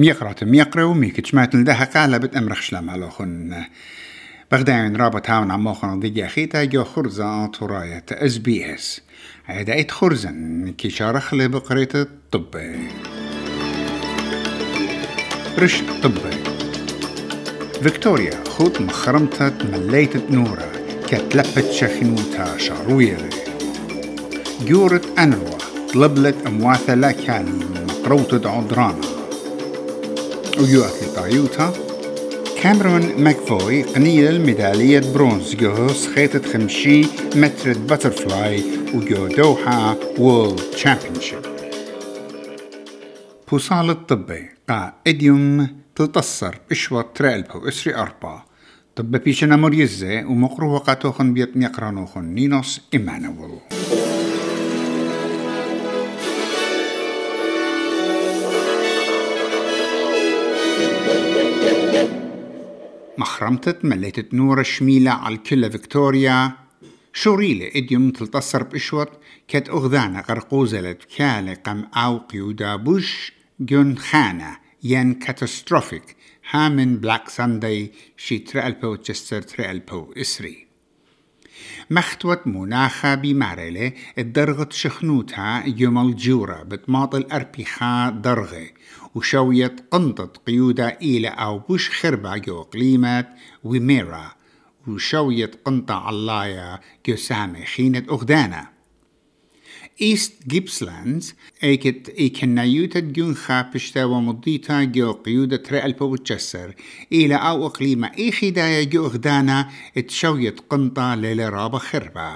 ميقرات ميقرا وميك تشمات لدها قالة بت أمرخ شلام. علوخن بغداين رابط هاون عموخن ضيجي أخيتا. جو خرزة طراية إس بي إس. عيدا إيت خرزن كي شارخ لي بقرية الطب رش طبي. فيكتوريا خوت مخرمتة مليتة نورة. كتلبت شخنوتا شارويري. جورت أنروا. طلبلت أمواثلة كان. مقروطة ويوات لطايوتا كاميرون ماكفوي قنيل الميدالية برونز جوهوس خيطة خمشي متر باترفلاي وجو دوحة وورلد تشامبيونشيب بوصال الطبي قا إديوم تلتصر اشوى ترالبو إسري أربا. طب بيشنا مريزة ومقروة قاتوخن بيت ميقرانوخن نينوس إمانويل مخرمتت مليتت نور الشميلة على الكلة فيكتوريا. شوريلة إديوم تلتصر بإشوط كت أغذانا غرقوزلت كالة قم أو قيودا بوش جون خانة ين كاتاستروفيك. هامن بلاك سانداي شي ترألبو تشستر ترألبو إسري. مختوت مناخة بمارلة الدرغة شخنوتها يوم الجورة بتماطل أربيخا درغة وشوية قنطة قيودة إلى أو بوش خربة جو قليمة وميرا وشوية قنطة علايا جو سامي خينة أغدانا إيست جيبسلاندز ايكت ايكنا يوتا جونخا بشتا ومضيتا جو قيودة رأل بوتشسر إلى أو إقليمة إي خدايا جو أغدانا اتشوية قنطة ليلة رابا خربة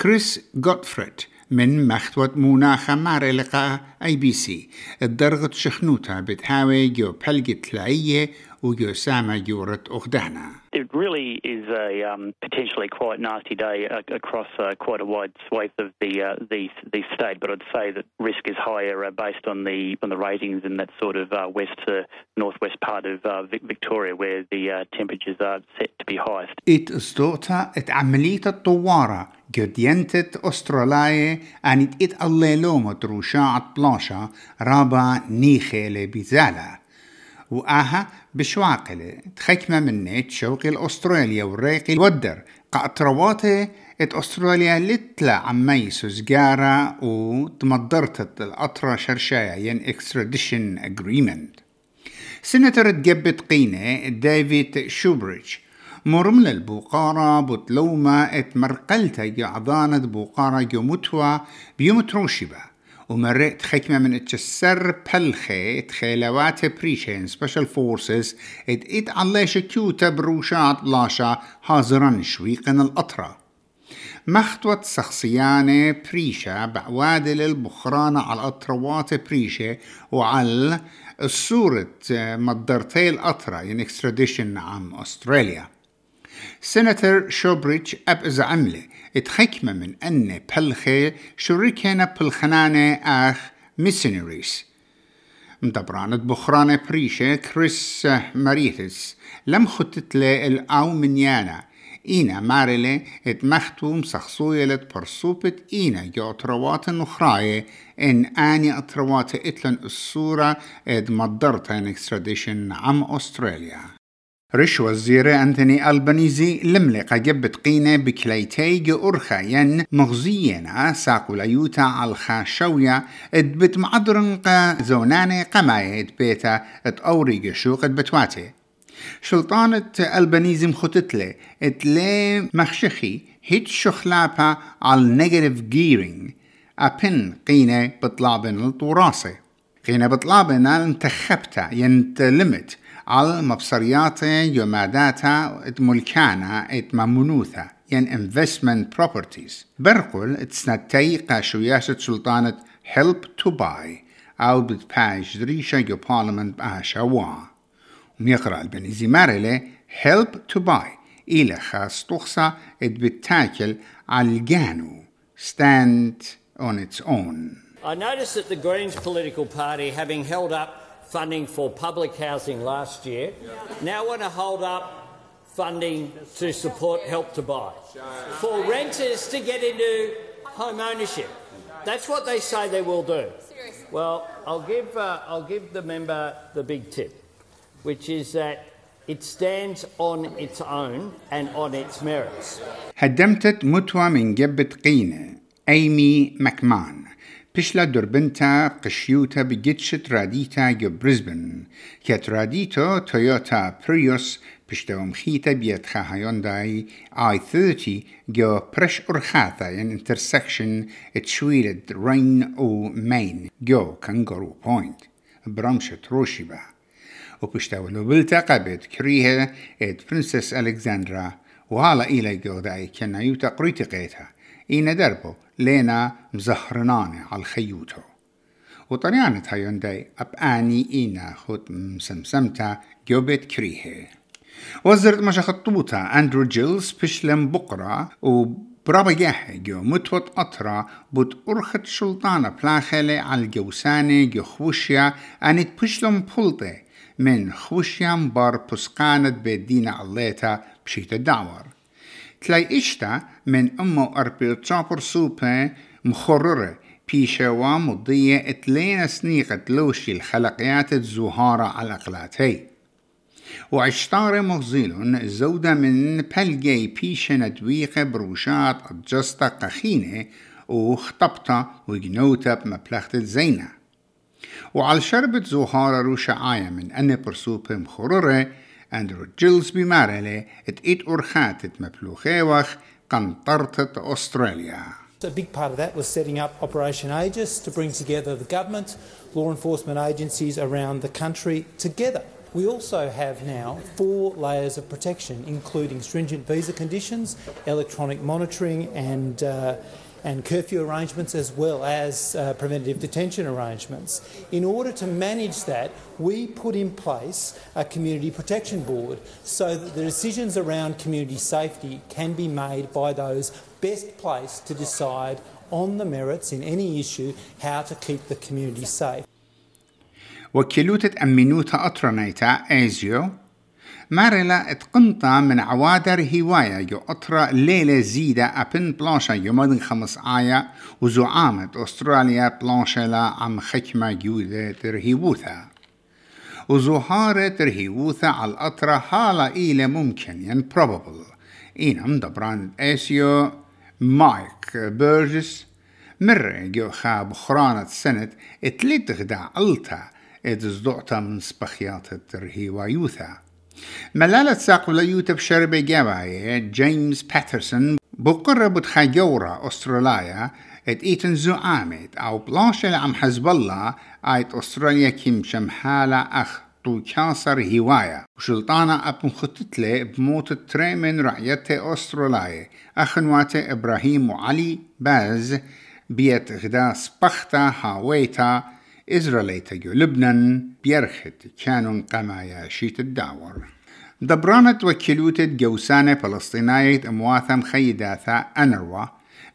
كريس غوتفريد من مختوة مناخة مارلقة اي بي سي الدرغة شخنوتا بتهاوي جو بلقة تلاعية وجو سامة جورة It really is a um, potentially quite nasty day uh, across uh, quite a wide swathe of the, uh, the the state, but I'd say that risk is higher uh, based on the on the ratings in that sort of uh, west to northwest part of uh, Victoria, where the uh, temperatures are set to be highest. ات استوتا ات عملية الطوارة قد ينتت أستراليا أنت ات الليلومة تروشاعة بلاشا رابا نيخيلة بزالة وآها بشواقلة تخكمة مني شوقي الأستراليا والريقي الودر. قاطرواتي ات أستراليا لتلا عمي سوزجارة وتمضرتت الأطرة شرشايا ين extradition agreement. سنتر تجبت قينة ديفيد شوبريتش. مرمل البوقارة بتلومة ات مرقلتا يعضانة بوقارة يومتوا بيومتروشبا ومرقت خكمة من اتشسر بلخي تخيلوات بريشين سبيشال فورسز ات ات على شكيوتا بروشات بلاشا حاضرا شويقن الأطرة مختوت شخصيانة بريشة بعوادل البخرانة على أطروات بريشة وعلى الصورة مدرتي الأطرة يعني اكستراديشن عم أستراليا. سيناتور شوبريتش أب إذا اتخكمة من أن بلخي شركنا بلخنانة آخ ميسينريس مدبرانة بخرانة بريشة كريس ماريتس لم خطت لي الأو منيانا إينا مارلي اتمختو مسخصوية برصوبة إينا جو أطروات نخراية. إن آني أطروات إتلن الصورة إد مدرتا إن اكستراديشن عم أستراليا. رش وزير أنتوني ألبانيزي لملقى جبت قينة بكليتي ين مغزينا ساقو ليوتا على الخاشوية ادبت معدرنقا زوناني قماية ادبيتا ات أوري شوق ادبتواتي شلطانة ألبانيزم خطتلي اتلي مخشخي هيت شخلابا على نيجاتيف جيرينج أبن قينة بطلابن الطوراسي قينة بطلابن انتخبتا ينتلمت. على مبصرياتا يوماداتا ات ملكانا ات ممنوثا ين investment properties. برقل اتسنتي قاشوياشة سلطانة help to buy. أو بتباش دريشة جو بارلمنت باشا وا. وميقرأ البنيزي مارلي help to buy. إلى خاص تخصى ات بتاكل على الجانو stand on its own. I noticed that the Greens political party, having held up funding for public housing last year, now want to hold up funding to support Help to Buy for renters to get into home ownership. That's what they say they will do. Well, I'll give, uh, I'll give the member the big tip, which is that it stands on its own and on its merits. هدمتت متوى من جبة قينة أيمي مكمان بشلا دربنتا قشيوتا بجتشت راديتا جو بريزبن كت راديتو تويوتا بريوس بشتوم خيتا بيتخا هيونداي اي 30 جو برش ارخاثا ين انترسكشن تشويلد رين أو مين جو كانجرو بوينت برمشة روشيبا وبشتاو لوبلتا قبت كريها ات برنسس الكسندرا وهالا إلى جو داي كنا يوتا قريتي إينا دربو لينا مزهرناني على الخيوتو وطريانة هايونداي أباني إينا خد مسمسمتا جوبت كريهي. وزرت مشا خطوطة أندرو جيلز بشلم بقرة و برابا جاحي جو متوت أطرا بوت أرخت شلطانة بلاخلة على الجوسانة جو خوشيا أنت بشلم بولتي من خوشيا مبار بسقانة بيدينا الليتا بشيت الدعور تلاي إشتا من أمو أربي تشابر سوبة مخررة بيشوا مضية اتلين سنيقة لوشي الخلقيات الزهارة على الأقلاتي وعشتار مغزيلون زودة من بلجي بيشن دويقة بروشات أجستا قخينة وخطبتا وجنوتا بمبلغة زينة وعلى شربة زهارة روشة آية من أن برسوبة مخررة en Ruggles Bimarele, het eet orgaat het meploegewach, kan Australia. A big part of that was setting up Operation Aegis to bring together the government, law enforcement agencies around the country together. We also have now four layers of protection, including stringent visa conditions, electronic monitoring, and uh, and curfew arrangements as well as uh, preventative detention arrangements. In order to manage that, we put in place a community protection board so that the decisions around community safety can be made by those best placed to decide on the merits in any issue how to keep the community safe. وكيلوتة أمينوتا أطرنيتا إيزيو مارلا اتقنطا من عوادر هواية جو أطرا ليلة زيدة أبن بلانشا يومدن خمس آية وزعامة أستراليا بلانشا لا عم خكمة جودة ترهيبوثا وزهارة ترهيبوثا على الأطرا حالة إيلة ممكن ين probable. إينم دبران إيسيو مايك بيرجس مرة جو خاب خرانة سنة اتلت غدا ألتا اتزدعتا من سبخيات الترهيوايوثا ملالة ساق ليوتا بشربة جاباية جيمس باترسون بقرة بتخاجورة أستراليا إت إيتن زعامت أو بلاشة عم حزب الله آيت أستراليا كيم شمحالة أخ طو كاسر هواية. وشلطانة أبن خطتلة بموت تري من رعيتة أستراليا أخنواته إبراهيم وعلي باز بيت غدا سبختا هاويتا إزراليتا جو لبنان بيرخت كانوا قمايا شيت الدعور دبرانت وكلوتة جوسانة فلسطينية أمواثم خيداثا أنروا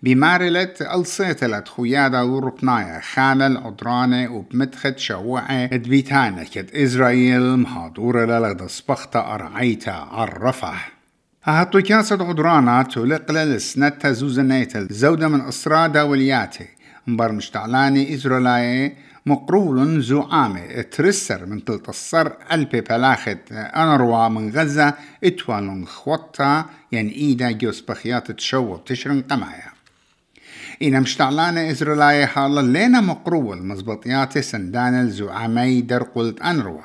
بمارلة ألصيتلت خيادة وربنايا خانل عدرانة وبمدخد شوعة دبيتانا كد إسرائيل مهادورة للغدا سبختا أرعيتا عرفح هاتو كاسة عدرانا تولق للسنتا زوزنيتا زودة من أسرادة ولياتي مبر مشتعلاني مقرول زعامة ترسر من تلتصر ألبي بلاخت أنروا من غزة اتوالون خوطة. ين إيدا جوس بخيات تشو تشرن قمايا. إنا مشتعلانة إزرائيل حالا لينا مقرول مزبطيات سندان الزعامي در قلت أنروا.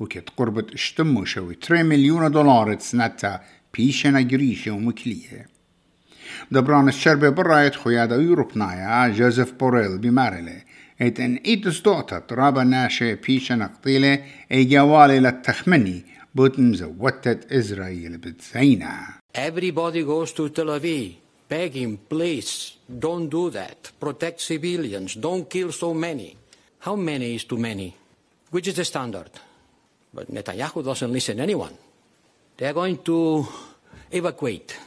وكت قربت اشتمو شوي 3 مليون دولار سنتا بيشنا جريشة ومكلية. دبران الشربة برأيت خيادة يوروبنايا جوزيف بوريل بمارلي ات ان ايتس دوتا ترابا ناشي بيشا نقطيلة اي جوالي للتخمني بوتن زوتت إسرائيل بتزينا Everybody goes to Tel Aviv, begging, please, don't do that. Protect civilians, don't kill so many. How many is too many? Which is the standard? But Netanyahu doesn't listen to anyone. They are going to evacuate.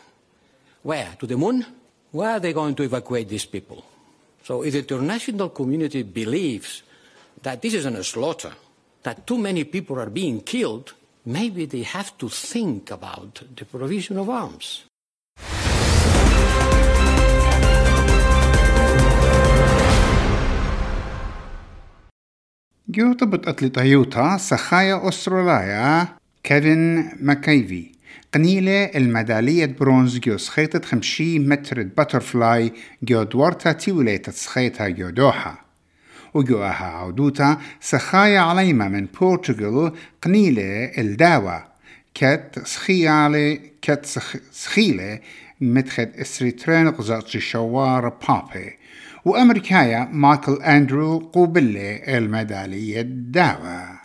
Where? To the moon? Where are they going to evacuate these people? So if the international community believes that this is a slaughter, that too many people are being killed, maybe they have to think about the provision of arms. جو طبط أتلي طيوتا سخايا أستراليا كيفن ماكايفي قنيلة الميدالية برونز جو سخيطة خمشي متر باترفلاي جو دورتا تيوليتا سخيطها جو دوحة وجو أها عودوتا سخايا عليما من بورتغال قنيلة الداوة كت سخيالة كت سخيلة متخد اسريترين غزات شوار بابي. وأمريكايا مايكل أندرو قوبلة الميدالية الداوة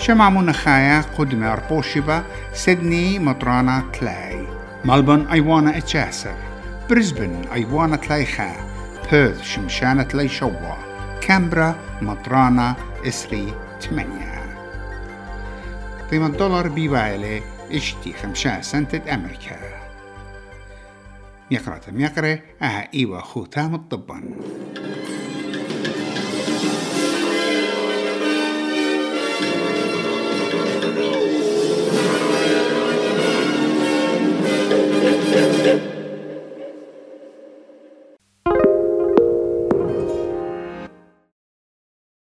شمع منخايا قدم أربوشبا سيدني مطرانا تلاي ملبون أيوانا اتشاسر بريسبن أيوانا تلاي خا بيرث شمشانة تلاي شوا كامبرا مطرانا إسري تمانية قيمة الدولار بيبايلي اشتي خمسة سنتة أمريكا يقرأ تم يقرأ أها إيوا خوتام الطبان